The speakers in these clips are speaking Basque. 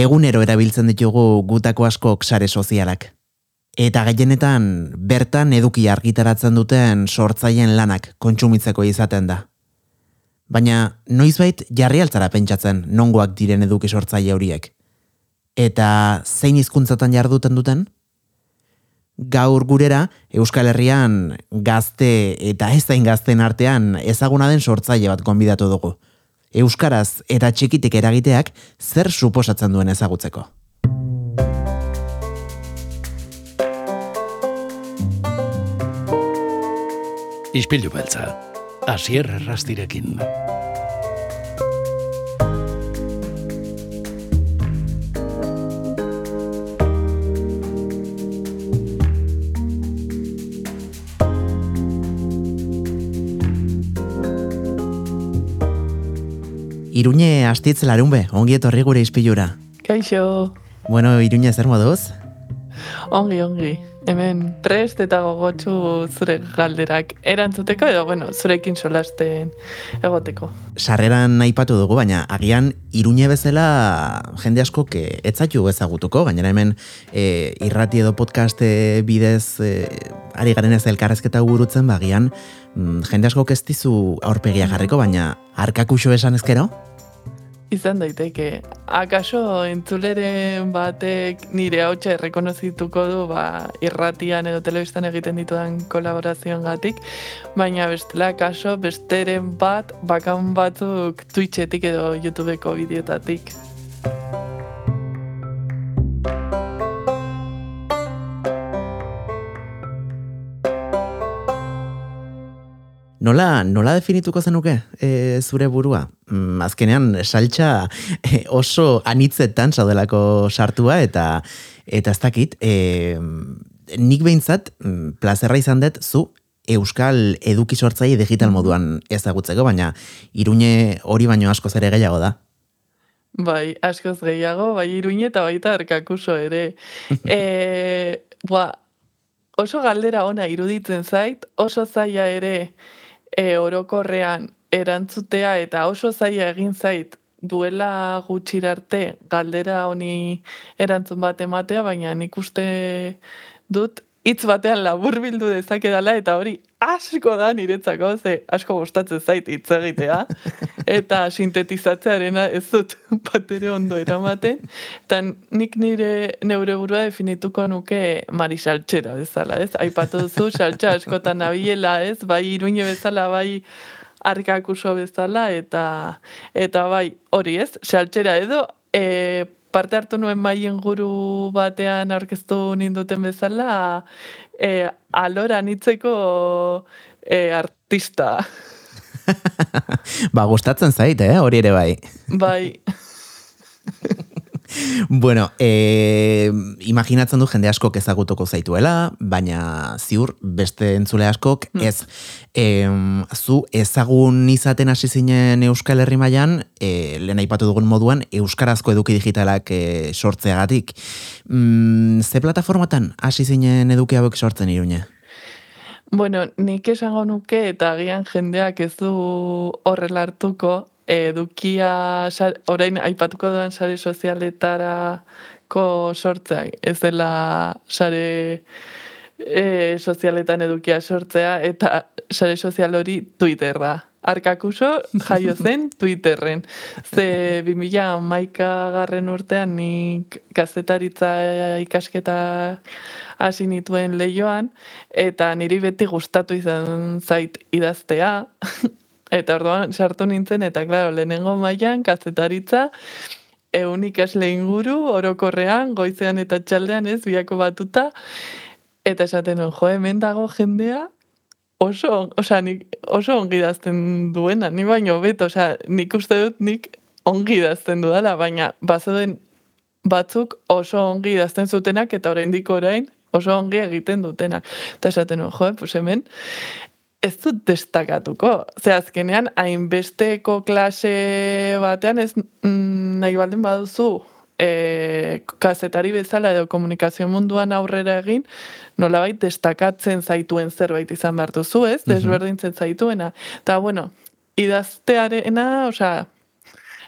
egunero erabiltzen ditugu gutako askok sare sozialak. Eta gehienetan bertan eduki argitaratzen duten sortzaien lanak kontsumitzeko izaten da. Baina noizbait jarri altzara pentsatzen nongoak diren eduki sortzaile horiek. Eta zein hizkuntzatan jarduten duten? Gaur gurera Euskal Herrian gazte eta ez zain gazten artean ezaguna den sortzaile bat konbidatu dugu. Euskaraz eta txikitik eragiteak zer suposatzen duen ezagutzeko. Ispilu beltza, asier errastirekin. Iruñe astitz larunbe, ongi etorri gure ispilura. Kaixo, Bueno, Iruñe zer moduz? ongi, ongi. Hemen prest eta gogotsu zure galderak erantzuteko edo, bueno, zurekin solasten egoteko. Sarreran aipatu dugu, baina agian Iruñe bezala jende asko que etzaitu ezagutuko, gainera hemen e, irrati edo podcast bidez e, ari garen ez elkarrezketa burutzen, bagian mm, jende asko ez dizu aurpegia jarriko, baina arkakuxo esan ezkero? Izan daiteke, akaso entzuleren batek nire hautsa errekonozituko du ba, irratian edo telebistan egiten ditudan kolaborazioan gatik, baina bestela akaso besteren bat bakan batzuk Twitchetik edo YouTubeko bideotatik. Nola, nola definituko zenuke e, zure burua? Mm, azkenean, saltxa e, oso anitzetan saudelako sartua eta eta ez dakit, e, nik behintzat, mm, plazerra izan dut, zu Euskal eduki sortzaile digital moduan ezagutzeko, baina iruñe hori baino asko ere gehiago da. Bai, askoz gehiago, bai iruñe eta baita arkakuso ere. e, ba, oso galdera ona iruditzen zait, oso zaila ere e, orokorrean erantzutea eta oso zaila egin zait duela gutxirarte galdera honi erantzun bat ematea, baina nik uste dut hitz batean laburbildu dezakedala eta hori asko da niretzako, ze asko gustatzen zait hitz egitea eta sintetizatzearena ez dut batere ondo eramaten eta nik nire neure burua definituko nuke Mari Saltxera bezala, ez? Aipatu duzu saltxa askotan nabilela, ez? Bai iruñe bezala, bai arkakuso bezala eta eta bai hori ez, saltxera edo e, parte hartu nuen maien guru batean aurkeztu ninduten bezala e, alora nitzeko e, artista. ba, gustatzen zait, eh? hori ere bai. Bai, Bueno, e, imaginatzen du jende askok ezagutuko zaituela, baina ziur beste entzule askok ez. E, zu ezagun izaten hasi zinen Euskal Herri mailan, e, lehen aipatu dugun moduan, Euskarazko eduki digitalak e, sortzeagatik. Mm, ze plataformatan hasi zinen eduki hauek sortzen iruñe? Bueno, nik esango nuke eta agian jendeak ez du horrela hartuko, edukia orain aipatuko duan sare sozialetarako sortzea, ez dela sare e, sozialetan edukia sortzea eta sare sozial hori Twitterra. Arkakuso jaio zen Twitterren. Ze 2000 maika garren urtean nik gazetaritza ikasketa hasi nituen leioan, eta niri beti gustatu izan zait idaztea, eta orduan sartu nintzen, eta klaro, lehenengo mailan kazetaritza, eun ikasle inguru, orokorrean, goizean eta txaldean ez, biako batuta, eta esaten jo, hemen dago jendea, oso, osea, nik oso ongi idazten duena, ni baino beto, osea, nik uste dut nik ongi idazten dudala, baina bazoden batzuk oso ongi idazten zutenak eta oraindik orain oso ongi egiten dutenak. Eta esaten jo, pues hemen ez dut destakatuko. Ze azkenean, hainbesteko klase batean ez mm, nahi baldin baduzu e, kazetari bezala edo komunikazio munduan aurrera egin, nolabait destakatzen zaituen zerbait izan behar duzu, ez? Desberdintzen zaituena. Eta, bueno, idaztearena, osea,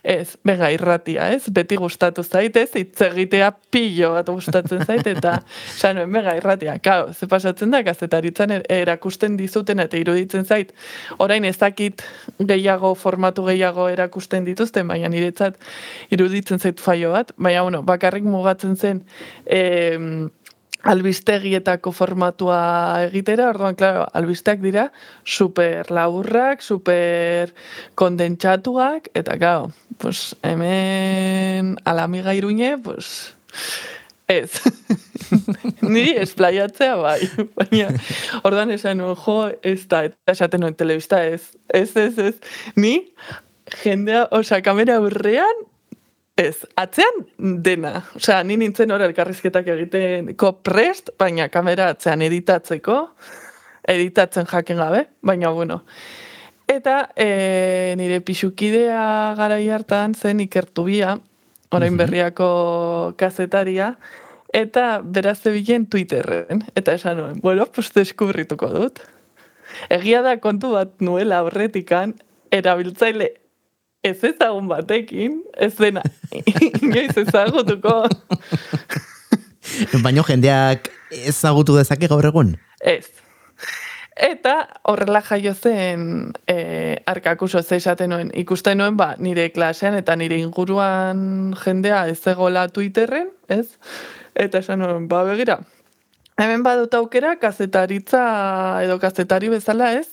Ez, bega irratia, ez? Beti gustatu zait, ez? Hitz egitea pilo bat gustatzen zait, eta sanoen bega irratia. Kao, ze pasatzen da, gazetaritzan er- erakusten dizuten eta iruditzen zait. Orain ez dakit gehiago, formatu gehiago erakusten dituzten, baina niretzat iruditzen zait faio bat. Baina, bueno, bakarrik mugatzen zen, em, albistegietako formatua egitera, orduan, klaro, albisteak dira super laburrak, super kondentsatuak, eta, klaro, pues, hemen alamiga iruñe, pues, ez. Niri esplaiatzea bai, baina orduan esan nuen, jo, ez da, eta esaten nuen telebista ez, ez, ez, ez, ni jendea, osea, kamera aurrean, Ez, atzean dena. Osea, ni nintzen hor elkarrizketak egiteko prest, baina kamera atzean editatzeko, editatzen jaken gabe, baina bueno. Eta e, nire pixukidea garai hartan zen ikertubia, orain berriako kazetaria, eta beraz zebilen Twitterren. Eta esan nuen, bueno, pues deskubrituko dut. Egia da kontu bat nuela horretikan, erabiltzaile ez ezagun batekin, ez dena, inoiz ezagutuko. Baina jendeak ezagutu dezake gaur egun? Ez. Eta horrela jaio zen e, arkakuso ze esaten nuen, ikusten nuen ba, nire klasean eta nire inguruan jendea ez egola Twitterren, ez? Eta esan nuen, ba begira, hemen badut aukera kazetaritza edo kazetari bezala ez,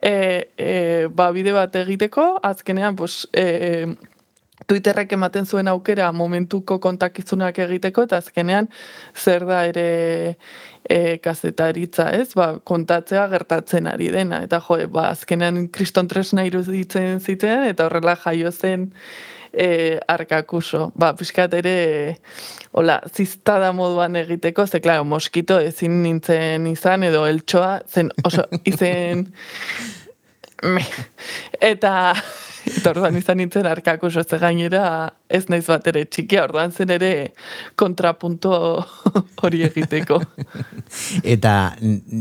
e, e, ba, bide bat egiteko, azkenean, pues, e, Twitterrek ematen zuen aukera momentuko kontakizunak egiteko, eta azkenean zer da ere e, kazetaritza, ez? Ba, kontatzea gertatzen ari dena. Eta jo, ba, azkenean kriston tresna iruditzen zitean, eta horrela jaio zen e, arkakuso. Ba, pixkat ere, hola, ziztada moduan egiteko, ze, klaro, moskito ezin nintzen izan, edo eltsoa, zen, oso, izen, me. Eta, eta orduan izan nintzen arkako soze gainera ez naiz bat ere txikia, orduan zen ere kontrapunto hori egiteko. eta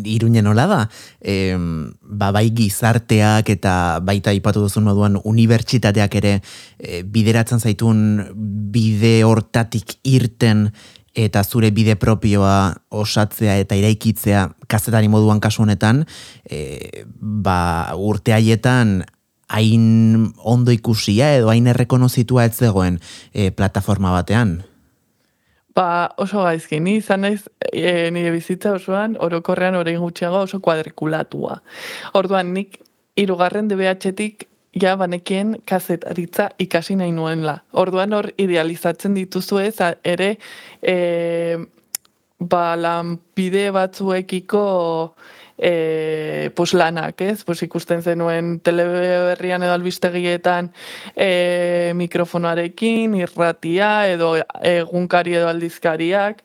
irunen hola da, e, ba, bai gizarteak eta baita ipatu duzun moduan unibertsitateak ere e, bideratzen zaitun bide hortatik irten eta zure bide propioa osatzea eta iraikitzea kazetari moduan kasu honetan, e, ba, urte haietan hain ondo ikusia edo hain errekonozitua ez zegoen e, plataforma batean? Ba, oso gaizki, ni izan naiz e, nire bizitza osoan, orokorrean orain gutxiago oso kuadrikulatua. Orduan, nik irugarren DBH-etik ja banekien kazetaritza ikasi nahi nuenla. Orduan hor idealizatzen dituzu ez, ere e, ba, lanpide batzuekiko e, pues lanak, ez? Pues ikusten zenuen teleberrian edo albistegietan e, mikrofonarekin, irratia edo egunkari edo aldizkariak.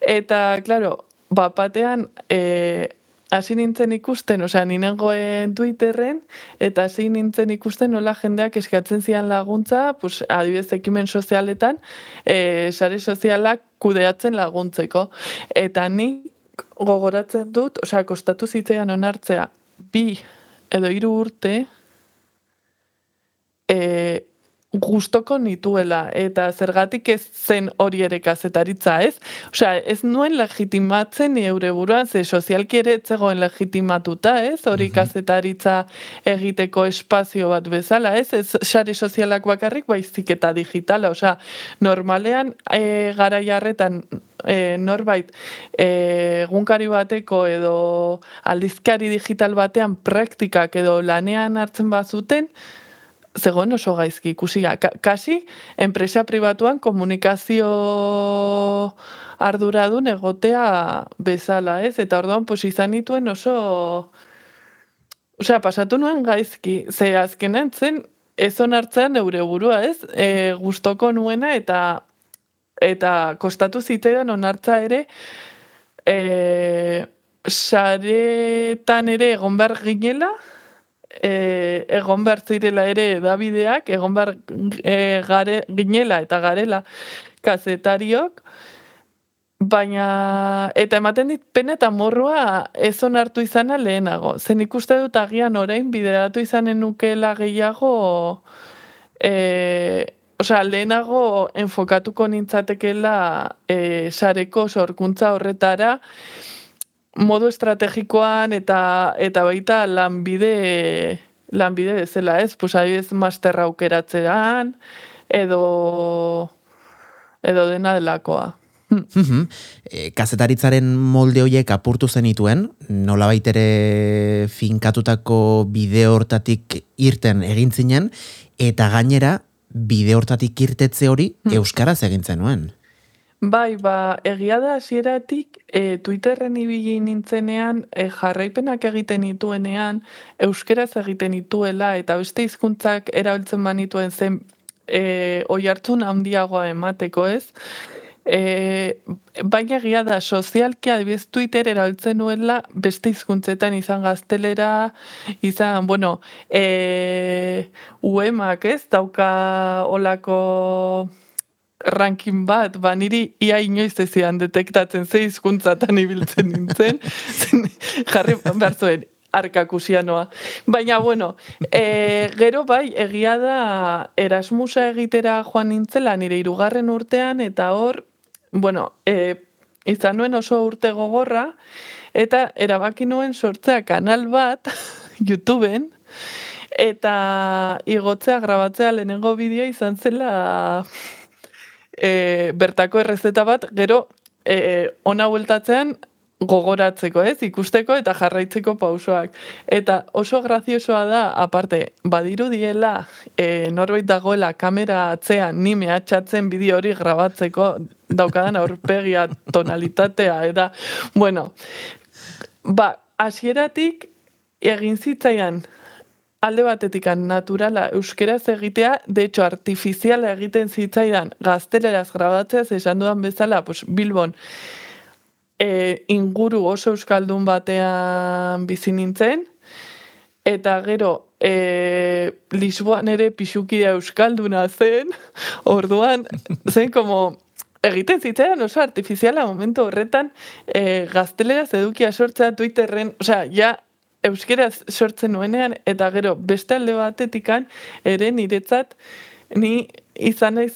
Eta, claro, bapatean, e, hasi nintzen ikusten, osea, ninengoen Twitterren, eta hasi nintzen ikusten nola jendeak eskatzen zian laguntza, pues, adibidez ekimen sozialetan, e, sare sozialak kudeatzen laguntzeko. Eta ni gogoratzen dut, osea, kostatu zitzean onartzea, bi edo hiru urte, e, gustoko nituela eta zergatik ez zen hori ere kazetaritza, ez? Osea, ez nuen legitimatzen eure buruan, ze sozialki ere etzegoen legitimatuta, ez? Hori kazetaritza egiteko espazio bat bezala, ez? Ez sare sozialak bakarrik baizik eta digitala, osea, normalean e, gara jarretan e, norbait e, egunkari bateko edo aldizkari digital batean praktikak edo lanean hartzen bazuten, zegoen oso gaizki ikusi kasi enpresa pribatuan komunikazio arduradun egotea bezala, ez? Eta orduan pues izan dituen oso Osea, pasatu nuen gaizki, ze azkenen zen ez onartzean eure burua, ez? E, gustoko nuena eta eta kostatu zitean onartza ere e, saretan ere egon behar ginela, e, egon behar zirela ere Davideak, egon behar e, gare, ginela eta garela kazetariok, baina eta ematen dit pena eta morrua ez onartu izana lehenago. Zen ikuste dut agian orain bideratu izanen nukela gehiago e, osea, lehenago enfokatuko nintzatekela e, sareko sorkuntza horretara, modu estrategikoan eta eta baita lanbide lanbide bezala, ez? Pues adibidez masterra aukeratzean edo edo dena delakoa. e, kazetaritzaren molde horiek apurtu zenituen, nola ere finkatutako bideo hortatik irten egin zinen, eta gainera bideo hortatik irtetze hori hmm. euskaraz egin zenuen. Bai, ba, egia da hasieratik e, Twitterren ibili nintzenean e, jarraipenak egiten dituenean euskeraz egiten dituela eta beste hizkuntzak erabiltzen banituen zen e, oi hartzun handiagoa emateko ez. E, baina egia da, sozialki adibidez Twitter erabiltzen nuela beste hizkuntzetan izan gaztelera, izan, bueno, e, uemak ez, dauka olako ranking bat, ba, niri ia inoiz ezian detektatzen ze hizkuntzatan ibiltzen nintzen, jarri behar zuen, arkakusianoa. Baina, bueno, e, gero bai, egia da Erasmusa egitera joan nintzela nire irugarren urtean, eta hor, bueno, e, izan nuen oso urte gogorra, eta erabaki nuen sortzea kanal bat, YouTubeen, eta igotzea, grabatzea lehenengo bideo izan zela e, bertako errezeta bat, gero e, ona bueltatzean gogoratzeko, ez, ikusteko eta jarraitzeko pausoak. Eta oso graziosoa da, aparte, badiru diela, e, norbait dagoela kamera atzean ni mehatxatzen bideo hori grabatzeko daukadan aurpegia tonalitatea, eta, bueno, ba, hasieratik egin zitzaian alde batetik naturala euskeraz egitea, de hecho artifiziala egiten zitzaidan gazteleraz grabatzea, esan dudan bezala, pues, Bilbon, e, inguru oso euskaldun batean bizi nintzen, eta gero, e, Lisboan ere pixukidea euskalduna zen, orduan, zen como, egiten zitzaidan oso artifiziala momentu horretan e, gazteleraz edukia sortzea Twitterren, osea, ja, euskeraz sortzen nuenean, eta gero beste alde batetikan, ere niretzat, ni izan naiz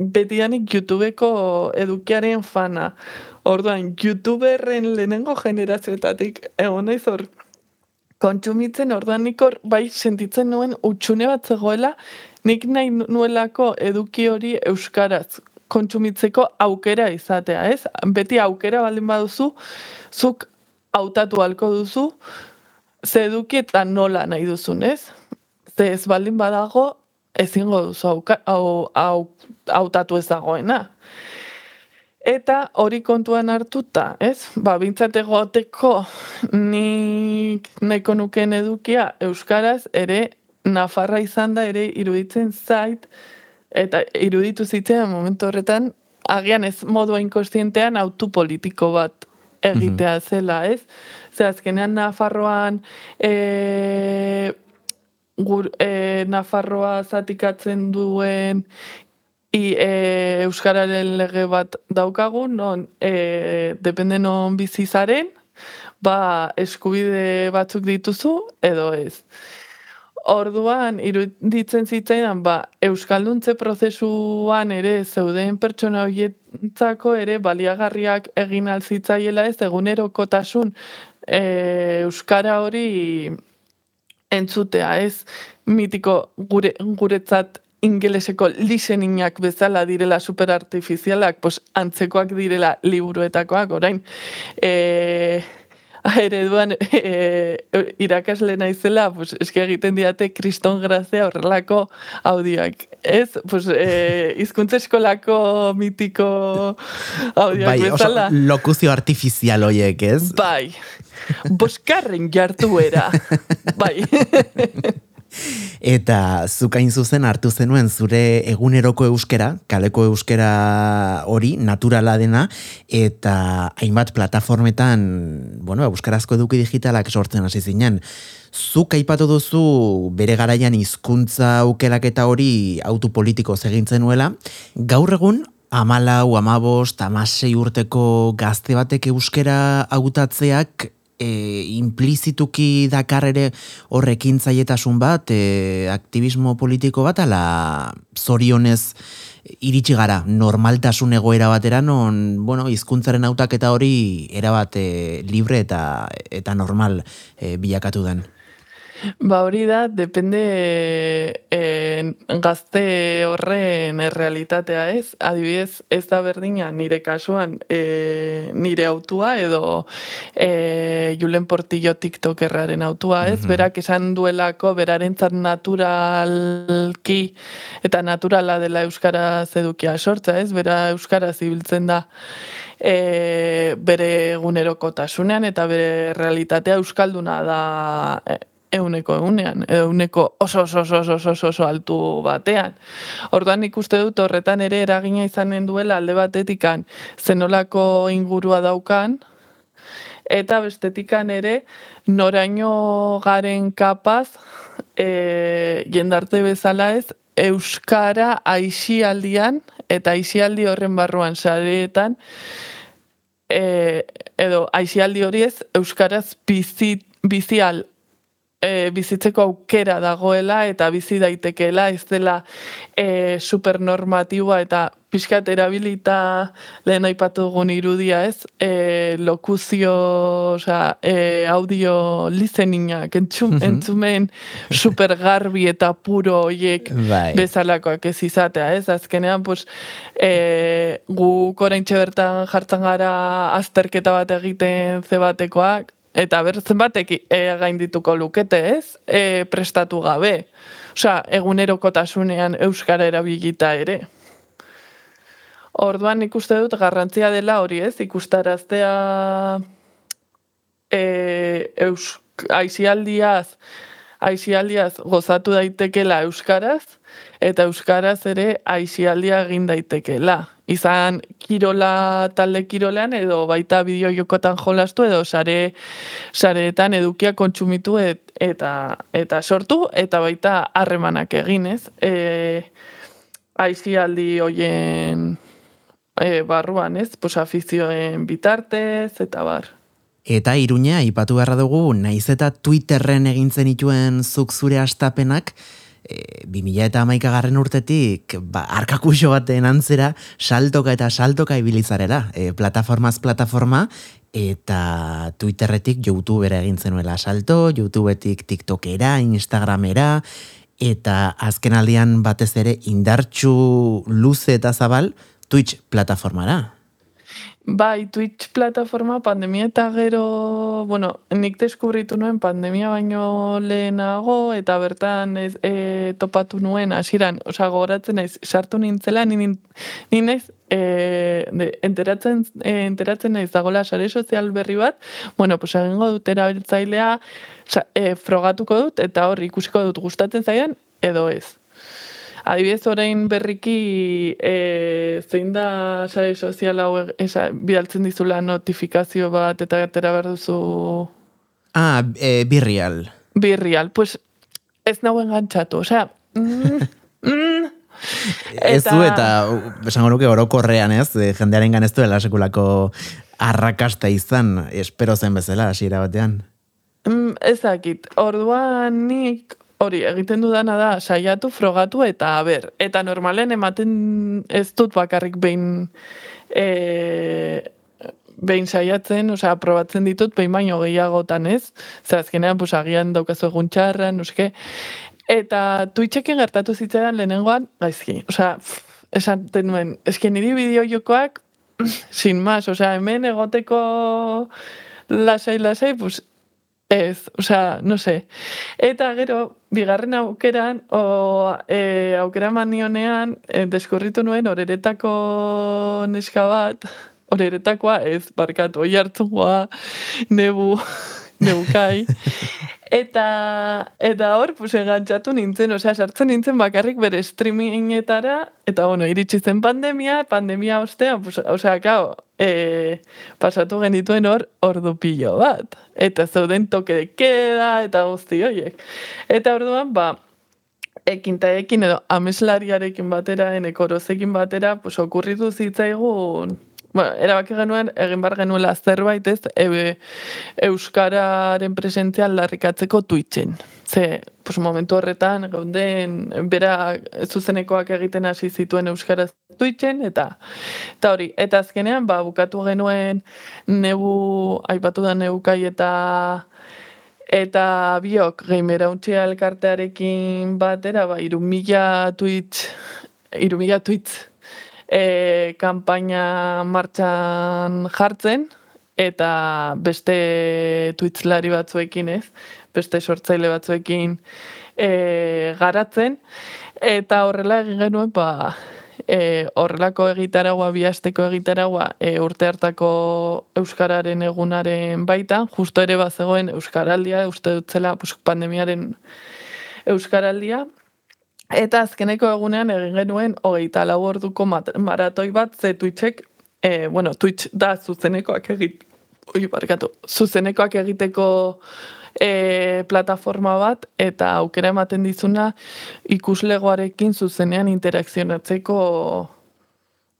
betianik YouTubeko edukiaren fana. Orduan, YouTuberren lehenengo generazioetatik, egon naiz hor, kontsumitzen, orduan nik hor, bai, sentitzen nuen utxune bat zegoela, nik nahi nuelako eduki hori euskaraz kontsumitzeko aukera izatea, ez? Beti aukera baldin baduzu, zuk hautatu halko duzu, ze eduki eta nola nahi duzun, ez? Ze ez baldin badago, ezingo duzu hau, hautatu ez dagoena. Eta hori kontuan hartuta, ez? Ba, bintzate goteko nik neko nuken edukia Euskaraz ere Nafarra izan da ere iruditzen zait, eta iruditu zitzen momentu horretan, agian ez modua inkostientean autopolitiko bat egitea mhm. zela, ez? Ze azkenean Nafarroan e, gur, e, Nafarroa zatikatzen duen i, e, Euskararen lege bat daukagun, non e, depende non bizizaren, ba eskubide batzuk dituzu edo ez. Orduan, iruditzen zitzaidan, ba, Euskalduntze prozesuan ere zeuden pertsona horietzako ere baliagarriak egin alzitzaiela ez egunerokotasun e, Euskara hori entzutea ez? Mitiko gure, guretzat ingeleseko liseninak bezala direla superartifizialak, pues antzekoak direla liburuetakoak, orain, e, ereduan e, irakasle naizela, pues, eski egiten diate kriston grazia horrelako audioak. Ez, pues, e, izkuntza eskolako mitiko audioak bai, bezala. Oso lokuzio artifizial hoiek, ez? Bai, boskarren jartu era. bai. Eta zukain zuzen hartu zenuen zure eguneroko euskera, kaleko euskera hori, naturala dena, eta hainbat plataformetan, bueno, euskarazko eduki digitalak sortzen hasi zinen. Zuk aipatu duzu bere garaian hizkuntza aukerak eta hori autopolitiko segintzen nuela. Gaur egun, amalau, amabos, tamasei urteko gazte batek euskera autatzeak e, implizituki dakar ere horrekin zaietasun bat, e, aktivismo politiko bat, ala zorionez iritsi gara normaltasun egoera batera non, bueno, hizkuntzaren hautak eta hori erabat e, libre eta eta normal e, bilakatu den. Ba hori da, depende e, gazte horren errealitatea ez. Adibidez, ez da berdina nire kasuan e, nire autua edo e, Julen Portillo TikTokerraren autua ez. Mm Berak esan duelako berarentzat naturalki eta naturala dela Euskaraz edukia sortza ez. Bera Euskaraz ibiltzen da e, bere egunerokotasunean eta bere realitatea euskalduna da euneko eunean, euneko oso oso oso oso oso oso altu batean. Orduan ikuste dut horretan ere eragina izanen duela alde batetikan zenolako ingurua daukan, eta bestetikan ere noraino garen kapaz e, jendarte bezala ez Euskara aixialdian eta aixialdi horren barruan sareetan e, edo aixialdi hori ez Euskaraz bizit, bizial e, bizitzeko aukera dagoela eta bizi daitekeela ez dela e, supernormatiboa eta pixkat erabilita lehen aipatu dugun irudia ez? E, lokuzio oza, e, audio listeninga entzum, mm entzumen super garbi eta puro oiek bai. bezalakoak ez izatea ez? Azkenean pues, e, gu koraintxe bertan jartzen gara azterketa bat egiten zebatekoak Eta ber zenbatek e, gaindituko lukete, ez? E, prestatu gabe. Osea, egunerokotasunean euskara erabilita ere. Orduan ikuste dut garrantzia dela hori, ez? Ikustaraztea e, eusk, aizialdiaz, aizialdiaz gozatu daitekela euskaraz, eta euskaraz ere aizialdia egin daitekela izan kirola talde kirolean edo baita bideo jokotan jolastu edo sare sareetan edukia kontsumitu eta eta sortu eta baita harremanak eginez. E, aizialdi hoien e, barruan ez? Pues afizioen bitartez eta bar. Eta iruña, ipatu beharra dugu, naiz eta Twitterren egintzen ituen zuk zure astapenak, e, 2000 eta garren urtetik ba, arkakuxo baten antzera saltoka eta saltoka ibilizarera e, plataformaz plataforma eta Twitterretik Youtubera egin zenuela salto, Youtubetik TikTokera, Instagramera eta azken aldian batez ere indartxu luze eta zabal Twitch plataformara. Bai, Twitch plataforma pandemia eta gero, bueno, nik deskubritu nuen pandemia baino lehenago eta bertan ez, e, topatu nuen hasiran, osea, gogoratzen naiz sartu nintzela ni ni naiz e, enteratzen e, enteratzen naiz dagola sare sozial berri bat. Bueno, pues egingo dut erabiltzailea e, frogatuko dut eta hor ikusiko dut gustatzen zaian edo ez. Adibidez orain berriki e, zein da sare sozial hau esa, bidaltzen dizula notifikazio bat eta gatera behar duzu... Ah, e, birrial. Birrial, pues ez nagoen gantzatu, osea... Mm, mm, Ez du eta, esango nuke orokorrean ez, jendearen gan ez duela sekulako arrakasta izan, espero zen bezala, hasiera batean. Mm, ezakit, orduan nik hori egiten dudana da saiatu frogatu eta ber eta normalen ematen ez dut bakarrik behin e, behin saiatzen, osea, probatzen ditut behin baino gehiagotan ez, zer azkenean, pues, agian daukazu egun txarra, nuske, eta Twitchekin gertatu zitzaidan lehenengoan, gaizki, osea, esan tenuen, eski niri bideo jokoak, sin más, osea, hemen egoteko lasai, lasai, pues, Ez, osea, no sé. Eta gero, bigarren aukeran, o e, aukera manionean, e, deskurritu nuen horeretako neska bat, horeretakoa ez, barkatu, oi hartzungoa, nebu, nebukai. Eta, eta hor, pues, egantzatu nintzen, osea, sartzen nintzen bakarrik bere streamingetara, eta, bueno, iritsi zen pandemia, pandemia ostean, pues, osea, kao, e, pasatu genituen hor, ordu pilo bat. Eta zeuden toke de queda, eta guzti horiek. Eta orduan, ba, ekin eta ekin edo ameslariarekin batera, enekorozekin batera, pues, okurritu zitzaigun bueno, erabaki genuen, egin bar genuela zerbait ez, e, Euskararen presentzia aldarrikatzeko Twitchen. Ze, pues, momentu horretan, gaunden, bera zuzenekoak egiten hasi zituen Euskaraz Twitchen, eta eta hori, eta azkenean, ba, bukatu genuen, negu, aipatu da neukai eta eta biok geimera untxia elkartearekin batera, ba, irumila Twitch, irumila Twitch e, kanpaina martxan jartzen, eta beste tuitzlari batzuekin ez, beste sortzaile batzuekin e, garatzen, eta horrela egin genuen, ba, e, horrelako egitaragua, bihasteko egitaragua e, urte hartako Euskararen egunaren baitan, justo ere bazegoen Euskaraldia, uste dutzela pandemiaren Euskaraldia, Eta azkeneko egunean egin genuen hogeita lau orduko maratoi bat ze Twitchek, e, bueno, Twitch da zuzenekoak egit, oi, barkatu, zuzenekoak egiteko e, plataforma bat eta aukera ematen dizuna ikuslegoarekin zuzenean interakzionatzeko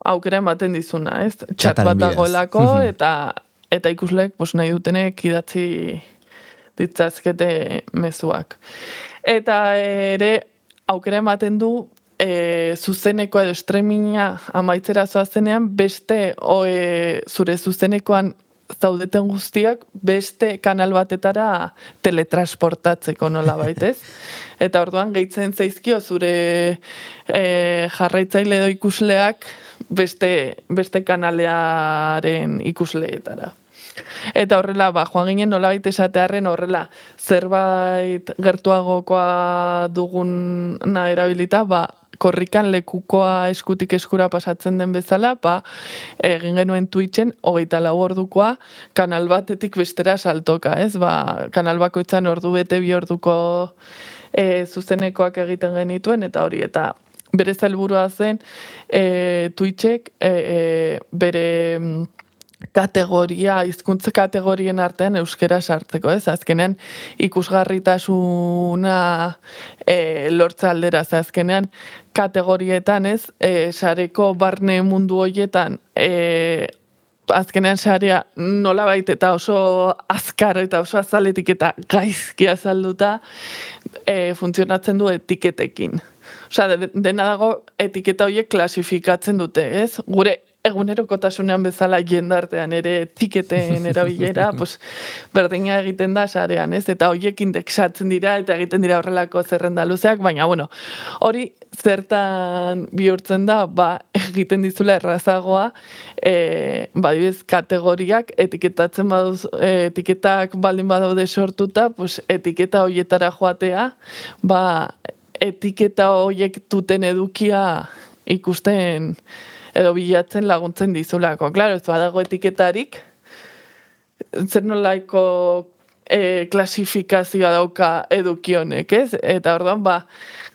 aukera ematen dizuna, ez? Chat bat dagoelako eta eta ikusleek pos, nahi dutenek idatzi ditzazkete mezuak. Eta ere aukera ematen du e, zuzeneko edo streaminga amaitzera zoazenean beste o, e, zure zuzenekoan zaudeten guztiak beste kanal batetara teletransportatzeko nola baitez. Eta orduan gehitzen zaizkio zure e, jarraitzaile edo ikusleak beste, beste kanalearen ikusleetara. Eta horrela, ba, joan ginen nola baita esatearen horrela, zerbait gertuagokoa dugun erabilita, ba, korrikan lekukoa eskutik eskura pasatzen den bezala, ba, egin genuen Twitchen, hogeita lau ordukoa, kanal batetik bestera saltoka, ez? Ba, kanal bakoitzan ordu bete bi orduko e, zuzenekoak egiten genituen, eta hori, eta bere zelburua zen, e, Twitchek, e, e, bere kategoria, hizkuntza kategorien artean euskera sartzeko, ez? Azkenean ikusgarritasuna e, lortza aldera, azkenean kategorietan, ez? E, sareko barne mundu hoietan e, azkenean sarea nola baita eta oso azkar eta oso azaletik eta gaizki azalduta e, funtzionatzen du etiketekin. Osea, dena dago etiketa horiek klasifikatzen dute, ez? Gure egunerokotasunean bezala jendartean ere etiketen erabilera, pues, berdina egiten da sarean, ez? Eta horiek indexatzen dira eta egiten dira horrelako zerrenda luzeak, baina bueno, hori zertan bihurtzen da, ba, egiten dizula errazagoa, e, badibez, kategoriak etiketatzen baduz, e, etiketak baldin badaude sortuta, pues, etiketa horietara joatea, ba, etiketa horiek duten edukia ikusten edo bilatzen laguntzen dizulako. Claro, ez badago etiketarik, zer nolaiko e, klasifikazioa dauka edukionek, ez? Eta orduan, ba,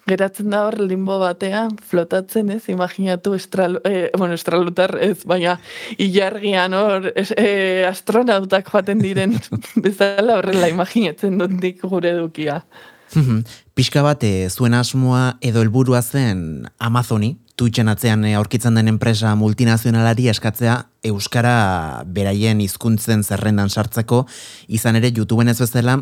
geratzen da hor limbo batean, flotatzen, ez? Imaginatu estral, e, bueno, estralutar, ez, baina ilargian hor e, astronautak joaten diren bezala horrela imaginatzen dut gure edukia. Pixka bat, e, zuen asmoa edo helburua zen Amazoni, Twitchen atzean eh, aurkitzen den enpresa multinazionalari eskatzea Euskara beraien hizkuntzen zerrendan sartzeko, izan ere YouTubeen ez bezala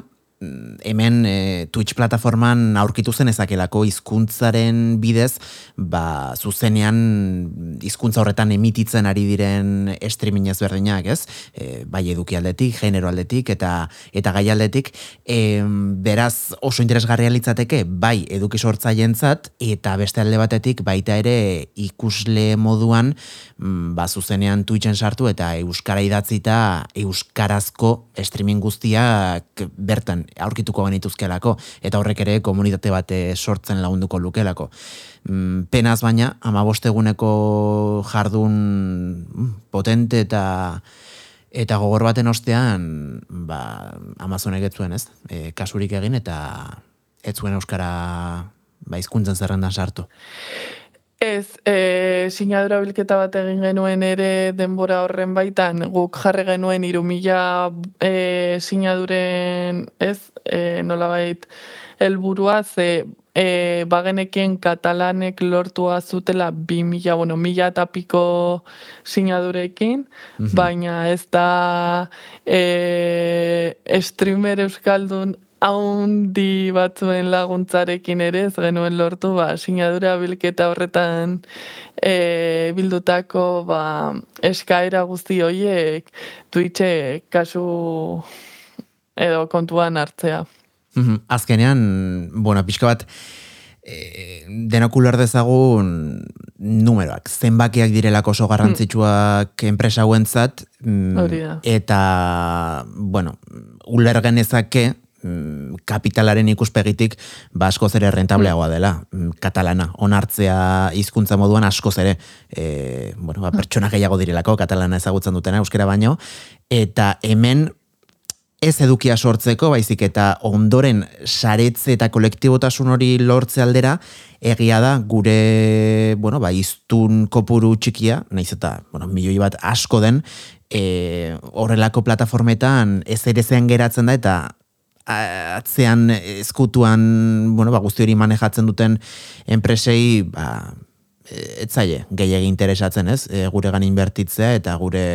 hemen e, Twitch plataforman aurkitu zen ezakelako hizkuntzaren bidez, ba, zuzenean hizkuntza horretan emititzen ari diren streaming ezberdinak, ez? E, bai eduki aldetik, genero aldetik eta eta gai aldetik, e, beraz oso interesgarria litzateke bai eduki sortzaientzat eta beste alde batetik baita ere ikusle moduan mm, ba, zuzenean Twitchen sartu eta euskara idatzita euskarazko streaming guztiak bertan aurkituko genituzkelako, eta horrek ere komunitate bat sortzen lagunduko lukelako. Mm, penaz baina, ama bosteguneko jardun mm, potente eta eta gogor baten ostean, ba, Amazonek ez zuen, ez? E, kasurik egin eta ez zuen euskara ba, izkuntzen zerrendan sartu. Ez, e, sinadura bilketa bat egin genuen ere denbora horren baitan, guk jarre genuen irumila e, sinaduren, ez, e, nola bait, elburua, ze e, bagenekien katalanek lortua zutela bi mila, bueno, mila eta piko sinadurekin, baina ez da e, streamer euskaldun haundi batzuen laguntzarekin ere ez genuen lortu, ba, sinadura bilketa horretan e, bildutako ba, eskaera guzti horiek Twitche kasu edo kontuan hartzea. Mhm. Azkenean, bueno, pixka bat, e, denok uler dezagun numeroak, zenbakiak direlako oso garrantzitsuak enpresa huentzat, mm, Hori da. eta, bueno, uler genezake, mm, kapitalaren ikuspegitik ba askoz ere rentableagoa dela. Mm, katalana onartzea hizkuntza moduan askoz ere e, bueno, ba, pertsona gehiago direlako katalana ezagutzen dutena euskera baino. Eta hemen ez edukia sortzeko, baizik eta ondoren saretze eta kolektibotasun hori lortze aldera, egia da gure, bueno, ba, iztun kopuru txikia, naiz eta, bueno, milioi bat asko den, e, horrelako plataformetan ez ere geratzen da, eta atzean ezkutuan, bueno, ba, guzti hori manejatzen duten enpresei, ba, e, ez zaie, gehiagi interesatzen, ez? E, guregan inbertitzea eta gure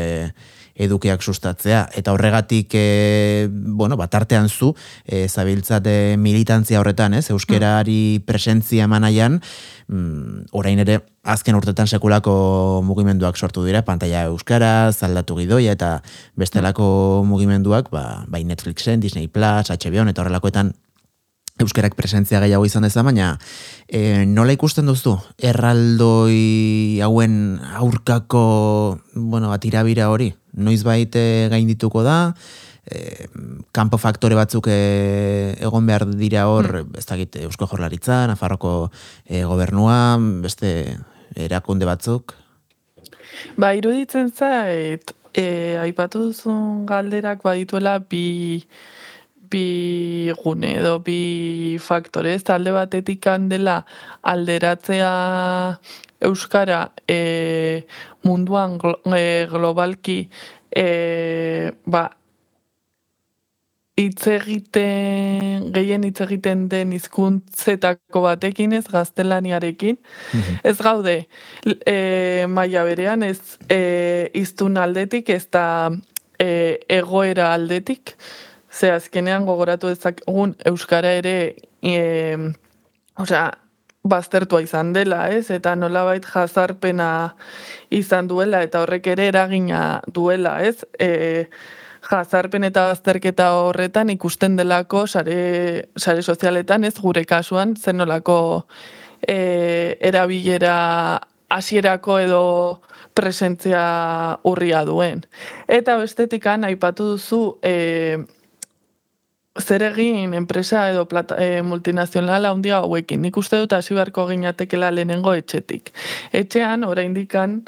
edukiak sustatzea. Eta horregatik, e, bueno, bat artean zu, e, zabiltzate militantzia horretan, ez? Euskerari presentzia emanaian, mm, orain ere, azken urtetan sekulako mugimenduak sortu dira, pantalla euskaraz, aldatu gidoia eta bestelako mugimenduak, ba, bai Netflixen, Disney Plus, HBO eta horrelakoetan euskerak presentzia gehiago izan deza, baina e, nola ikusten duzu erraldoi hauen aurkako, bueno, atirabira hori? Noiz baite gaindituko da, e, kanpo faktore batzuk e, egon behar dira hor, ez dakit, Eusko Jorlaritza, Nafarroko e, gobernua, beste erakunde batzuk. Ba, iruditzen zait, e, aipatu duzun galderak badituela bi, bi gune edo bi faktore, ez alde batetik dela alderatzea euskara e, munduan glo- e, globalki e, ba, hitz egiten, gehien hitz egiten den hizkuntzetako batekin ez gaztelaniarekin, ez gaude. E, maila berean ez e, iztun aldetik ez da e, egoera aldetik, ze azkenean gogoratu dezakegun euskara ere e, osea, baztertua izan dela, ez? Eta nolabait jazarpena izan duela eta horrek ere eragina duela, ez? E, jazarpen eta bazterketa horretan ikusten delako sare, sare sozialetan, ez gure kasuan, zenolako e, erabilera hasierako edo presentzia urria duen. Eta bestetikan aipatu duzu e, zer egin enpresa edo plata, e, multinazional handia hauekin. Nik uste dut hasi beharko ginatekela lehenengo etxetik. Etxean, oraindikan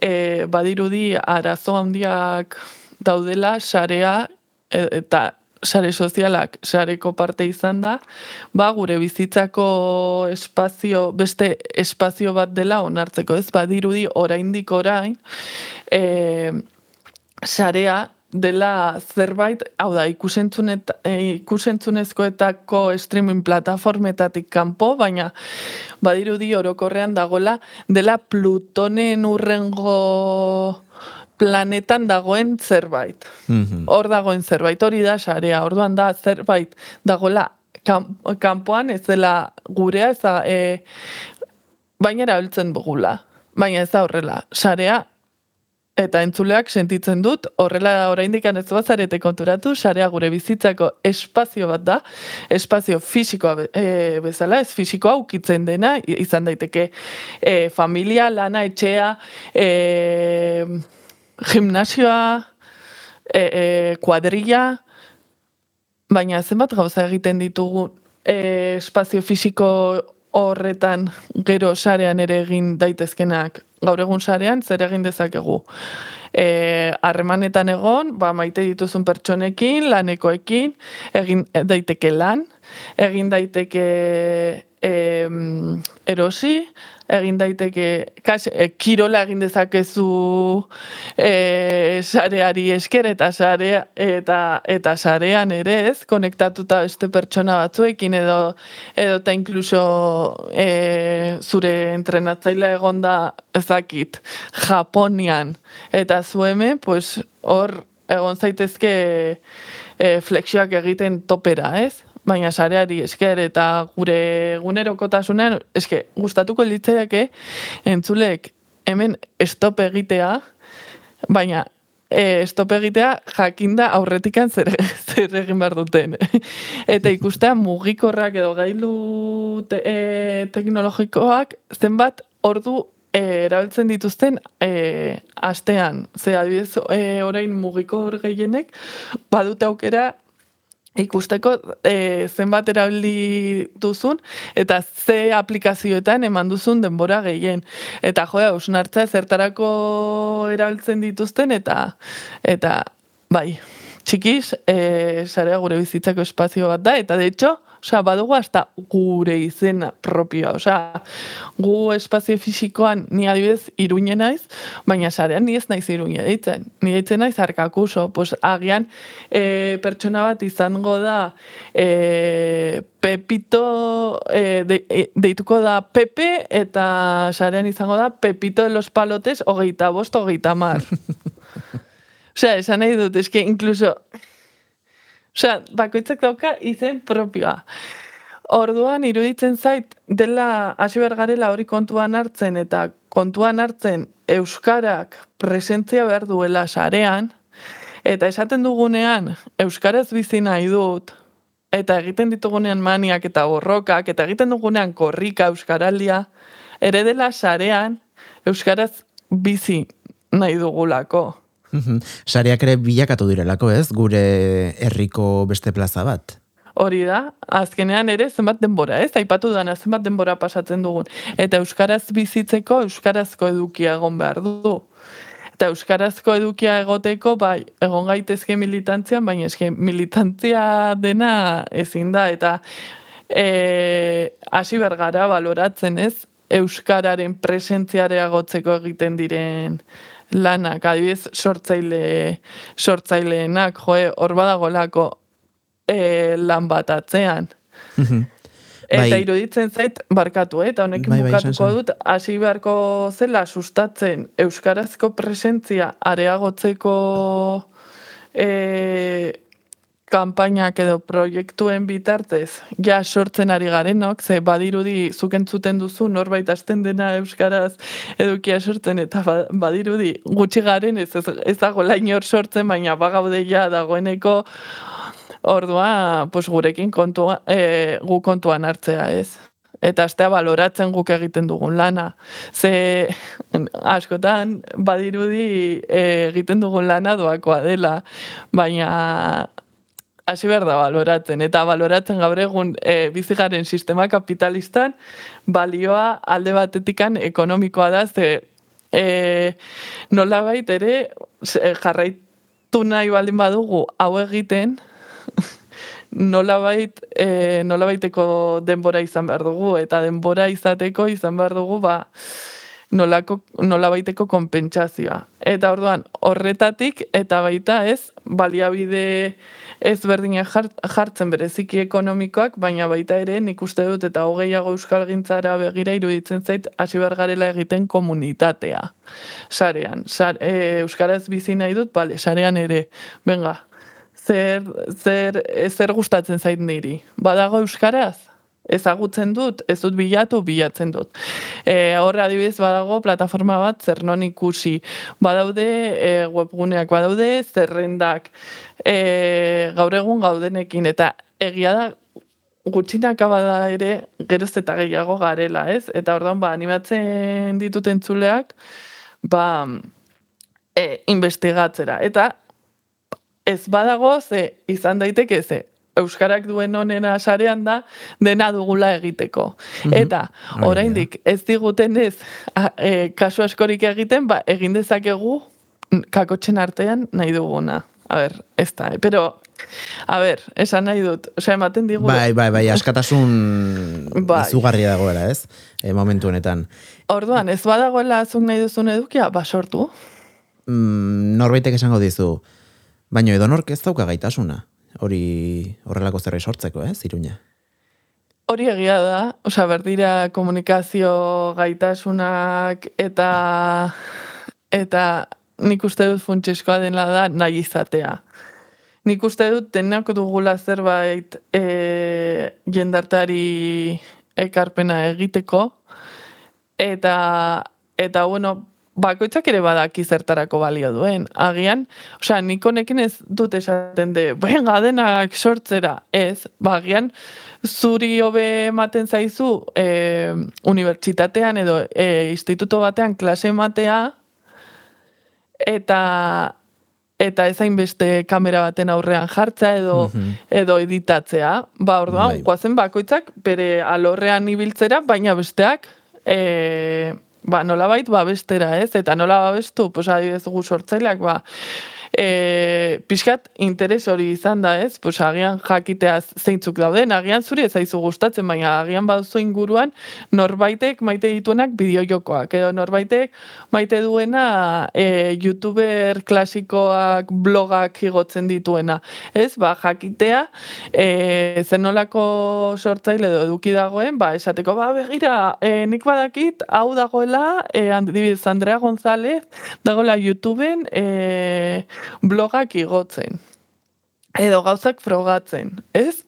e, badirudi arazo handiak daudela sarea e, eta sare sozialak sareko parte izan da, ba, gure bizitzako espazio, beste espazio bat dela onartzeko, ez badirudi oraindik orain, e, sarea dela zerbait, hau da, ikusentzunet, e, ikusentzunezkoetako streaming plataformetatik kanpo, baina badirudi orokorrean dagola dela Plutonen urrengo planetan dagoen zerbait. Mhm. Hor dagoen zerbait, hori da sarea, orduan da zerbait dagoela kan- kanpoan ez dela gurea, ez da, e, baina erabiltzen dugula. Baina ez da horrela, sarea eta entzuleak sentitzen dut, horrela oraindik ez bazarete konturatu, sarea gure bizitzako espazio bat da, espazio fisikoa e, bezala, ez fisikoa ukitzen dena, izan daiteke e, familia, lana, etxea, e, gimnasioa, e, e, kuadrilla, baina zenbat gauza egiten ditugu e, espazio fisiko horretan gero sarean ere egin daitezkenak. Gaur egun sarean zer egin dezakegu. E, harremanetan egon, ba, maite dituzun pertsonekin, lanekoekin, egin daiteke lan, egin daiteke em, erosi, egin daiteke, kas, e, kirola egin dezakezu e, sareari esker eta sarea eta eta sarean ere ez, konektatuta beste pertsona batzuekin edo edo ta inkluso e, zure entrenatzailea egonda ezakit Japonian eta zueme, pues hor egon zaitezke e, flexioak egiten topera, ez? Baina sareari esker eta gure egunerokotasunean eske gustatuko litzaiake entzulek hemen stop egitea baina e, stop egitea jakinda aurretikan zer, zer egin behar duten. Eta ikustea mugikorrak edo gailu te, e, teknologikoak zenbat ordu e, erabiltzen dituzten e, astean. Ze adibidez, e, orain mugikor gehienek badute aukera ikusteko e, zenbat erabili duzun eta ze aplikazioetan eman duzun denbora gehien. Eta joa, ausnartza zertarako erabiltzen dituzten eta eta bai, txikiz, e, zarea gure bizitzako espazio bat da, eta de hecho, Osa, badugu hasta gure izena propioa. Osa, gu espazio fisikoan ni adibidez iruñe naiz, baina sarean ni ez naiz iruñe ditzen. Ni ditzen naiz arkakuso. Pues, agian e, pertsona bat izango da e, Pepito e, de, e, deituko da Pepe eta sarean izango da Pepito de los palotes hogeita bost, hogeita mar. Osea, esan nahi dut, eske incluso Osea, bakoitzak dauka izen propioa. Orduan, iruditzen zait, dela hasi bergarela hori kontuan hartzen eta kontuan hartzen Euskarak presentzia behar duela sarean, eta esaten dugunean Euskaraz bizi nahi dut, eta egiten ditugunean maniak eta borrokak, eta egiten dugunean korrika Euskaraldia, ere dela sarean Euskaraz bizi nahi dugulako. Sareak ere bilakatu direlako, ez? Gure herriko beste plaza bat. Hori da, azkenean ere zenbat denbora, ez? Aipatu dana zenbat denbora pasatzen dugun. Eta euskaraz bizitzeko euskarazko edukia egon behar du. Eta euskarazko edukia egoteko, bai, egon gaitezke militantzian, baina eske militantzia dena ezin da. Eta e, hasi bergara baloratzen, ez? Euskararen presentziareagotzeko egiten diren lanak, adibidez, sortzaile, sortzaileenak, joe, hor badagolako e, lan bat atzean. Mhm. Eta Bai. iruditzen zait, barkatu, eh? eta honekin Bai, bai, bukatuko dut, hasi beharko zela sustatzen euskarazko presentzia areagotzeko e, kanpainak edo proiektuen bitartez, ja sortzen ari garenok, ze badirudi zuk entzuten duzu norbait hasten dena euskaraz edukia sortzen eta ba- badirudi gutxi garen ez ez, ez dago lainor sortzen baina bagaude ja dagoeneko ordua pues gurekin kontua e, gu kontuan hartzea, ez? Eta astea baloratzen guk egiten dugun lana. Ze askotan badirudi e, egiten dugun lana doakoa dela, baina hasi behar da baloratzen. Eta baloratzen gaur egun e, bizigaren sistema kapitalistan balioa alde batetikan ekonomikoa da, ze e, nolabait ere ze, jarraitu nahi baldin badugu hau egiten, nolabait, e, nolabaiteko denbora izan behar dugu, eta denbora izateko izan behar dugu, ba, nolako, nolabaiteko konpentsazioa. Eta orduan, horretatik, eta baita ez, baliabide ezberdinak jart, jartzen bereziki ekonomikoak, baina baita ere nik uste dut eta hogeiago euskal gintzara begira iruditzen zait hasi behar garela egiten komunitatea. Sarean, Sar, e, euskaraz bizi nahi dut, bale, sarean ere, venga, zer, zer, zer gustatzen zait niri. Badago euskaraz? Ezagutzen dut, ez dut bilatu, bilatzen dut. E, horre adibidez badago plataforma bat zer non ikusi. Badaude e, webguneak, badaude zerrendak e, gaur egun gaudenekin, eta egia da gutxinaka bada ere geroz eta gehiago garela, ez? Eta orduan ba, animatzen ditut entzuleak, ba, e, investigatzera. Eta ez badago, ze izan daiteke ze, Euskarak duen onena sarean da, dena dugula egiteko. Eta, Hori da. oraindik ez diguten ez, a, e, kasu askorik egiten, ba, egin dezakegu kakotxen artean nahi duguna. A ber, ez da, pero A ber, esan nahi dut, osea, ematen digu... Bai, bai, bai, askatasun Bai. izugarria dagoela, ez? E, momentu honetan. Orduan, ez badagoela zuk nahi duzun edukia, ba sortu. Mm, norbaitek esango dizu, baino edo nork ez dauka gaitasuna. Hori horrelako zerbait sortzeko, ez, iruña? Hori egia da, osea, berdira komunikazio gaitasunak eta eta nik uste dut funtsezkoa dela da nahi izatea. Nik uste dut denak dugula zerbait e, jendartari ekarpena egiteko eta eta bueno, bakoitzak ere badaki zertarako balio duen. Agian, osea, nik honekin ez dut esaten de, venga, denak sortzera, ez, ba, agian, zuri hobe ematen zaizu e, unibertsitatean edo e, instituto batean klase ematea eta eta ez hainbeste kamera baten aurrean jartza edo Mhm. edo editatzea. Ba, orduan, Bai. bakoitzak bere alorrean ibiltzera, baina besteak e, ba, nolabait babestera, ez? Eta nola babestu, pues adibidez gu sortzaileak, ba, e, pixkat interes hori izan da, ez? Pues agian jakitea zeintzuk dauden, agian zuri ez zaizu gustatzen, baina agian baduzu inguruan norbaitek maite dituenak bideojokoak, edo norbaitek maite duena e, youtuber klasikoak blogak igotzen dituena. Ez, ba, jakitea, e, zenolako sortzaile edo eduki dagoen, ba, esateko, ba, begira, e, nik badakit, hau dagoela, e, Andrea González, dagoela YouTubeen e, blogak igotzen. Edo gauzak frogatzen, ez?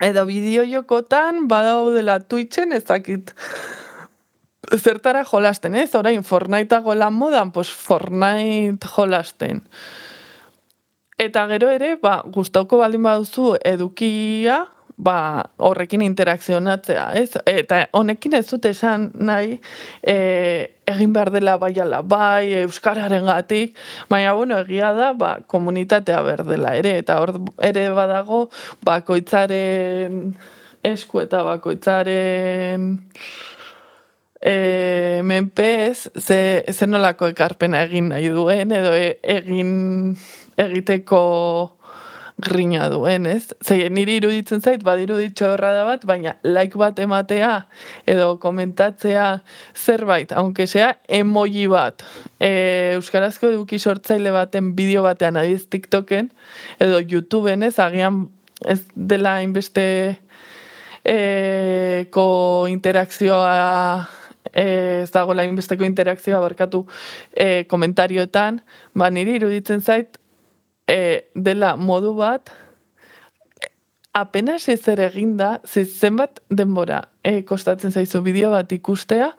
Edo bideojokotan badaudela Twitchen ez dakit zertara jolasten, ez? Orain Fortnite dagoela modan, pues Fortnite jolasten. Eta gero ere, ba, gustauko baldin baduzu edukia, ba, horrekin interakzionatzea, ez? Eta honekin ez dut esan nahi e, egin behar dela bai ala bai, Euskararen gatik, baina, bueno, egia da, ba, komunitatea behar dela ere, eta hor ere badago, bakoitzaren esku eta bakoitzaren e, menpez ze, ze nolako ekarpena egin nahi duen edo e, egin egiteko grina duen, ez? Ze niri iruditzen zait, badiruditxo horra da bat, baina like bat ematea edo komentatzea zerbait, aunque sea emoji bat, e, Euskarazko eduki sortzaile baten bideo batean adiz TikToken edo YouTubeen ez, agian ez dela inbeste e, ko interakzioa e, ez dagoela inbesteko interakzioa barkatu e, komentarioetan, ba niri iruditzen zait e, dela modu bat apenas ezer eginda, ze zenbat denbora e, kostatzen zaizu bideo bat ikustea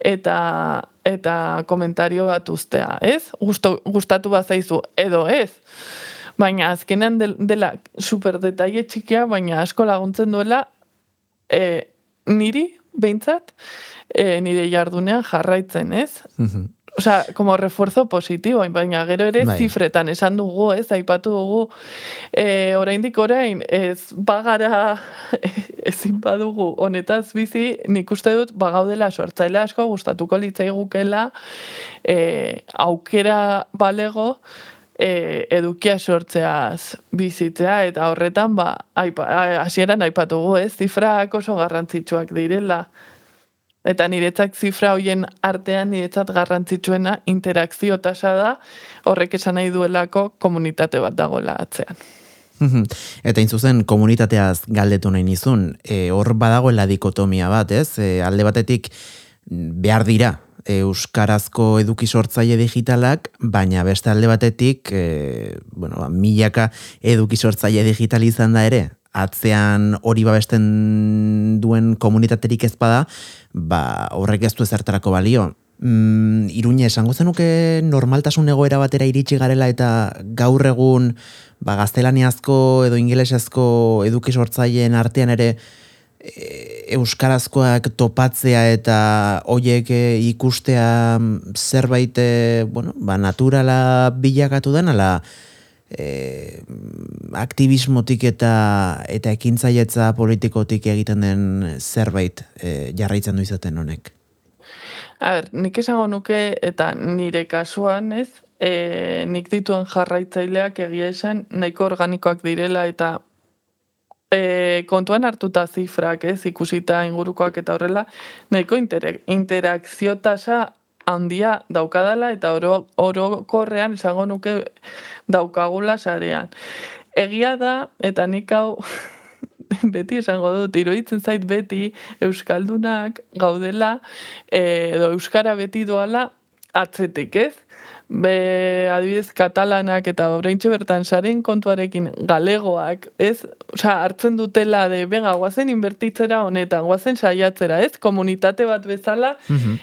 eta eta komentario bat ustea, ez? Gusto, gustatu bat zaizu edo ez. Baina azkenean del- dela super detaile txikia, baina asko laguntzen duela e, niri, behintzat, e, nire jardunean jarraitzen, ez? Mhm. Osea, como refuerzo positibo, baina gero ere Bai. zifretan esan dugu, ez, aipatu dugu, e, oraindik orain, ez bagara, ezin badugu honetaz bizi, nik uste dut bagaudela sortzaile asko gustatuko litzaigukela e, aukera balego e, edukia sortzeaz bizitzea, eta horretan, ba, aipa, hasieran aipatugu, ez, zifrak oso garrantzitsuak direla. Eta niretzak zifra hoien artean niretzat garrantzitsuena interakzio tasa da, horrek esan nahi duelako komunitate bat dagoela atzean. Eta in zuzen komunitateaz galdetu nahi nizun, e, hor badagoela dikotomia bat, ez? E, alde batetik behar dira euskarazko eduki sortzaile digitalak, baina beste alde batetik, e, bueno, ba, milaka eduki sortzaile digital izan da ere, atzean hori babesten duen komunitaterik ez bada, ba, horrek ez du ezertarako balio. Mm, Iruña, esango zenuke normaltasun egoera batera iritsi garela eta gaur egun ba, gaztelaniazko edo ingelesezko eduki sortzaileen artean ere e, euskarazkoak topatzea eta hoiek e, ikustea mm, zerbait e, bueno, ba, naturala bilakatu den ala e, aktivismotik eta eta ekintzailetza politikotik egiten den zerbait e, jarraitzen du izaten honek. A ber, nik esango nuke, eta nire kasuan, ez, e, nik dituen jarraitzaileak egia esan nahiko organikoak direla eta e, kontuan hartuta zifrak, ez, ikusita ingurukoak eta horrela, nahiko inter interakzio tasa handia daukadala eta oro, orokorrean esango nuke daukagula sarean. Egia da, eta nik hau beti esango dut, iruditzen zait beti Euskaldunak gaudela, e, edo Euskara beti doala atzetik, ez? Be, adibidez, katalanak eta oraintxe bertan saren kontuarekin galegoak, ez? Osa, hartzen dutela de, benga, guazen inbertitzera honetan, guazen saiatzera, ez? Komunitate bat bezala, mm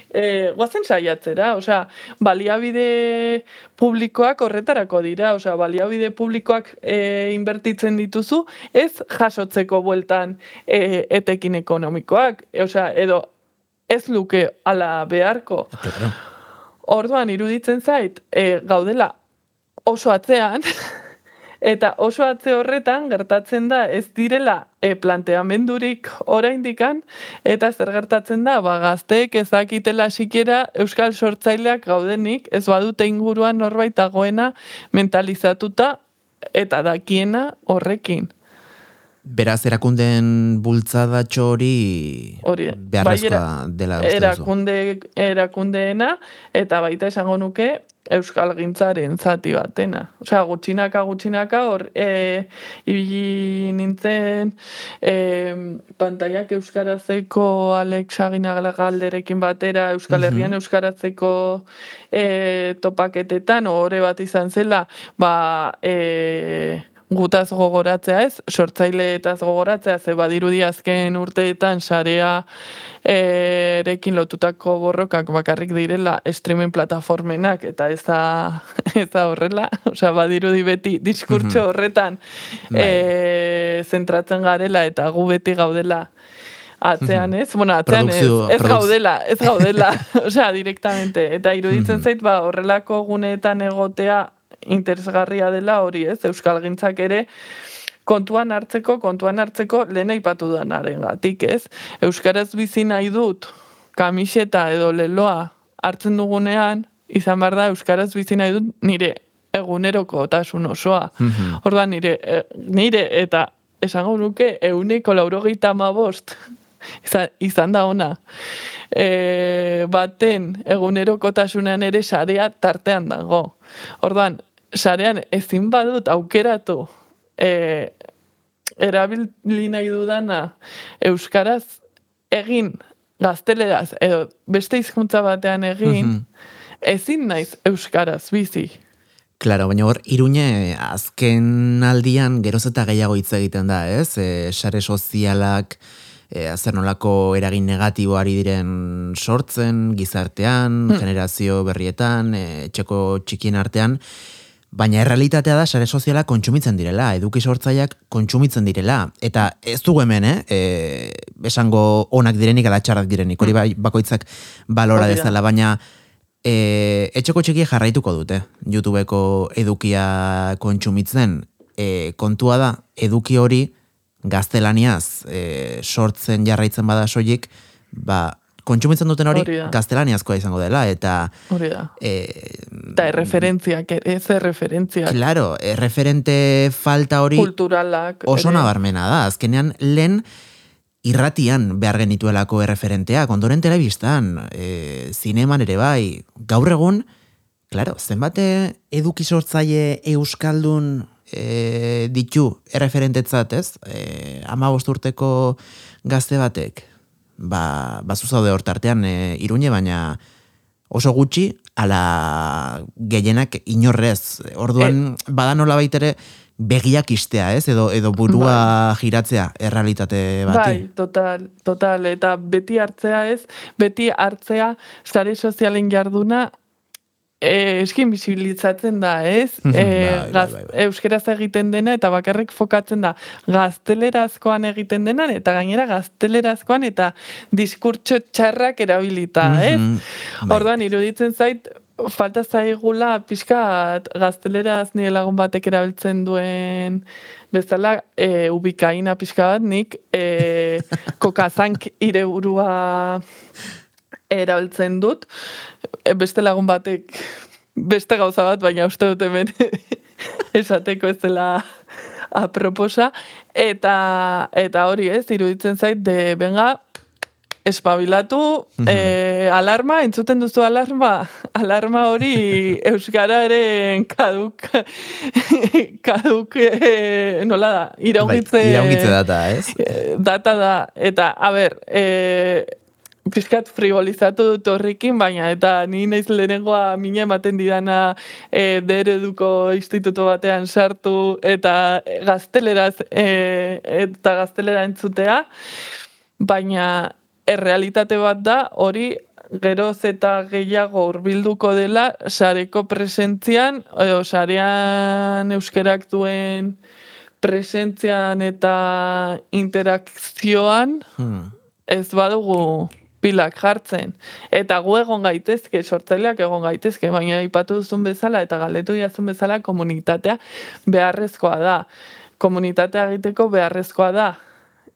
guazen saiatzera, osea, baliabide publikoak horretarako dira, osea, baliabide publikoak e, inbertitzen dituzu, ez jasotzeko bueltan e, etekin ekonomikoak, osea, edo ez luke ala beharko. Orduan iruditzen zait, e, gaudela oso atzean, eta oso atze horretan gertatzen da ez direla e, planteamendurik oraindikan eta zer gertatzen da, ba, gazteek ezakitela sikiera Euskal Sortzaileak gaudenik, ez badute inguruan norbait dagoena mentalizatuta eta dakiena horrekin. Beraz, erakundeen bultzada txori hori beharrezkoa bai, dela erakunde, erakundeena eta baita esango nuke Euskal Gintzaren zati batena. Osea, gutxinaka, gutxinaka, hor, e, ibili nintzen e, pantaiak Euskarazeko Alex galderekin batera Euskal Herrian Euskarazeko e, topaketetan, horre bat izan zela, ba, e, gutaz gogoratzea ez, sortzaile eta gogoratzea, ze badirudi azken urteetan sarea erekin lotutako borrokak bakarrik direla streaming plataformenak eta ez da, ez da horrela, osea badirudi beti diskurtso mhm. horretan e, zentratzen garela eta gu beti gaudela atzean ez, bueno, atzean ez, ez gaudela, ez gaudela, osea, direktamente, eta iruditzen zait, ba, horrelako guneetan egotea interesgarria dela hori, ez? Euskal Gintzak ere kontuan hartzeko, kontuan hartzeko lehen aipatu danaren gatik, ez? Euskaraz bizi nahi dut kamiseta edo leloa hartzen dugunean, izan behar da Euskaraz bizi nahi dut nire eguneroko otasun osoa. Mm Orda nire, e, nire eta esango nuke euneko laurogeita bost izan, izan da ona. E, baten egunerokotasunean ere sarea tartean dago. Orduan, sarean ezin badut aukeratu e, erabili nahi dudana euskaraz egin gazteleraz edo beste hizkuntza batean egin mm ezin naiz euskaraz bizi. Claro, baina hor, irune azken aldian geroz eta gehiago hitz egiten da, ez? E, sare sozialak, e, azer nolako eragin negatiboari diren sortzen, gizartean, hmm. generazio berrietan, e, txeko txikien artean, Baina errealitatea da sare soziala kontsumitzen direla, eduki sortzaileak kontsumitzen direla. Eta ez dugu hemen, eh? E, esango onak direnik ala txarrak direnik, hori bai, bakoitzak balora dezala, baina e, etxeko txiki jarraituko dute, YouTubeko edukia kontsumitzen. E, kontua da, eduki hori gaztelaniaz e, sortzen jarraitzen bada soilik, ba, kontsumitzen duten hori gaztelaniazkoa izango dela, eta... Hori da. E, eta erreferentziak, ez erreferentziak. Claro, erreferente falta hori... Kulturalak. Oso nabarmena da, azkenean lehen irratian behar genituelako erreferentea, kondoren telebistan, e, zineman ere bai, gaur egun, claro, zenbate eduki sortzaile euskaldun e, ditu erreferentetzat, ez? E, ama urteko gazte batek, ba, ba zuzaude hortartean e, irune, baina oso gutxi, ala gehienak inorrez. Orduan, e, bada nola baitere, begiak istea, ez? Edo, edo burua bai. giratzea errealitate bati. Bai, total, total. Eta beti hartzea ez, beti hartzea sare sozialen jarduna eh, eskin bizibilizatzen da, ez? bai, bai, bai, Euskeraz egiten dena eta bakarrik fokatzen da gaztelerazkoan egiten dena eta gainera gaztelerazkoan eta diskurtso txarrak erabilita, ez? Bai. Orduan, iruditzen zait, falta zaigula pixka gazteleraz nire lagun batek erabiltzen duen bezala e, ubikaina pixka bat nik e, kokazank ire burua erabiltzen dut. E, beste lagun batek beste gauza bat, baina uste dut hemen esateko ez dela aproposa. Eta, eta hori ez, iruditzen zait, de benga, espabilatu, eh, alarma, entzuten duzu alarma, alarma hori Euskararen kaduk, kaduk, eh, nola da, iraungitze, Bai, iraungitze data, ez? eh, data da, eta, a ber, eh, pizkat frivolizatu dut horrekin, baina eta ni naiz lehenengoa mina ematen didana e, dereduko instituto batean sartu eta gazteleraz e, eta gaztelera entzutea, baina errealitate bat da hori geroz eta gehiago hurbilduko dela sareko presentzian, edo sarean euskerak duen presentzian eta interakzioan Hmm. ez badugu pilak jartzen. Eta gu egon gaitezke, sortzaileak egon gaitezke, baina aipatu duzun bezala eta galdetu diazun bezala komunitatea beharrezkoa da. Komunitatea egiteko beharrezkoa da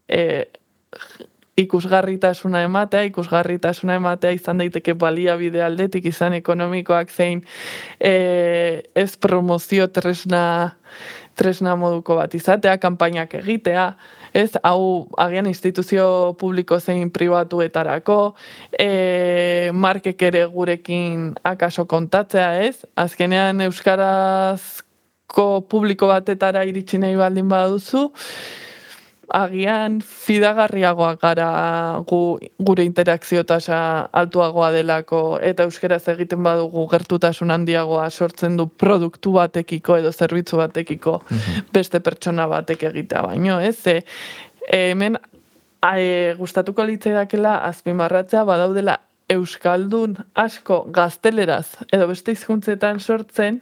e, ikusgarritasuna ematea, ikusgarritasuna ematea izan daiteke baliabide aldetik, izan ekonomikoak zein e, ez promozio tresna tresna moduko bat izatea, kanpainak egitea, ez, hau agian instituzio publiko zein pribatuetarako, e, markek ere gurekin akaso kontatzea, ez, azkenean euskarazko publiko batetara iritsi nahi baldin baduzu, agian fidagarriagoak gara gu, gure interakzio tasa altuagoa delako eta euskeraz egiten badugu gertutasun handiagoa sortzen du produktu batekiko edo zerbitzu batekiko beste pertsona batek egitea baino, ez? Ze, hemen e, gustatuko litzaidakela azpimarratzea badaudela euskaldun asko gazteleraz edo beste hizkuntzetan sortzen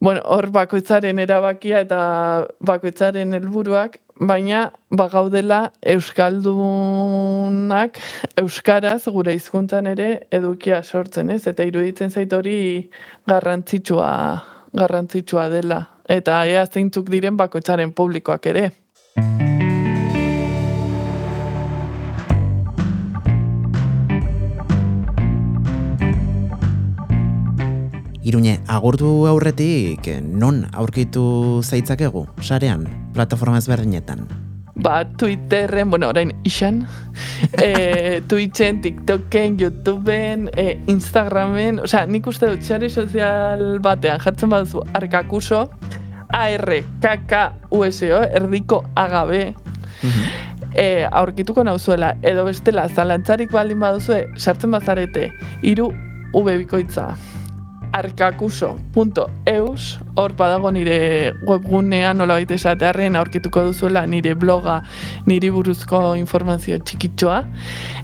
Bueno, hor bakoitzaren erabakia eta bakoitzaren helburuak, baina bagaudela euskaldunak euskaraz gure hizkuntzan ere edukia sortzen, ez? Eta iruditzen zait hori garrantzitsua garrantzitsua dela eta ea zeintzuk diren bakoitzaren publikoak ere. Iruñe, agurtu aurretik non aurkitu zaitzakegu, sarean, plataforma ezberdinetan. Ba, Twitterren, bueno, orain isan, e, Twitchen, TikToken, YouTubeen, e, Instagramen, osea, nik uste dut sare sozial batean jartzen baduzu arkakuso, A-R-K-K-U-S-O, erdiko agabe, e, aurkituko nauzuela, edo bestela, zalantzarik baldin baduzue, sartzen bazarete, iru V bikoitza, arkakuso.eus, hor badago nire webgunean nola baita esatearren aurkituko duzuela nire bloga, niri buruzko informazio txikitxoa,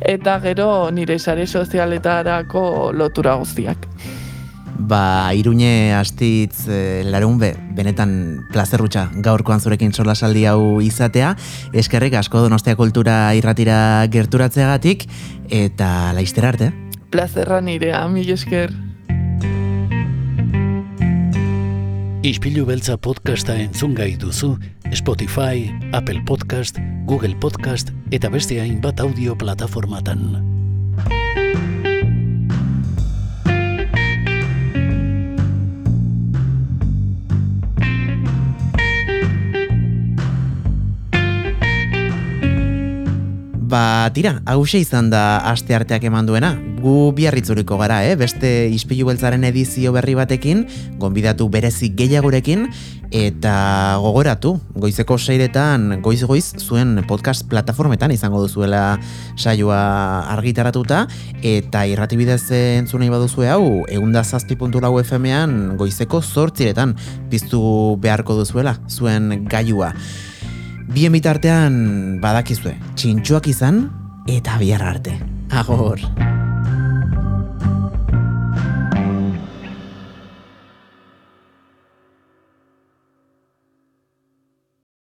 eta gero nire sare sozialetarako lotura guztiak. Ba, Iruñe astitz e, larunbe, benetan plazerrutxa gaurkoan zurekin solasaldi hau izatea, eskerrik asko donostia kultura irratira gerturatzeagatik, eta laiztera arte. Plazerra nirea, mil esker. Ispilu beltza podcasta entzun gai duzu Spotify, Apple Podcast, Google Podcast eta beste hainbat audio plataformatan. Ba, tira, hause izan da aste arteak eman duena. Gu biarritzuriko gara, eh? beste ispilu beltzaren edizio berri batekin, gonbidatu berezi gehiagorekin, eta gogoratu, goizeko seiretan, goiz-goiz, zuen podcast plataformetan izango duzuela saioa argitaratuta, eta irratibidez entzun nahi baduzue hau, eunda zazpi lau FM-ean goizeko zortziretan piztu beharko duzuela, zuen gailua. Bien bitartean badakizue, txintxoak izan eta bihar arte. Agor.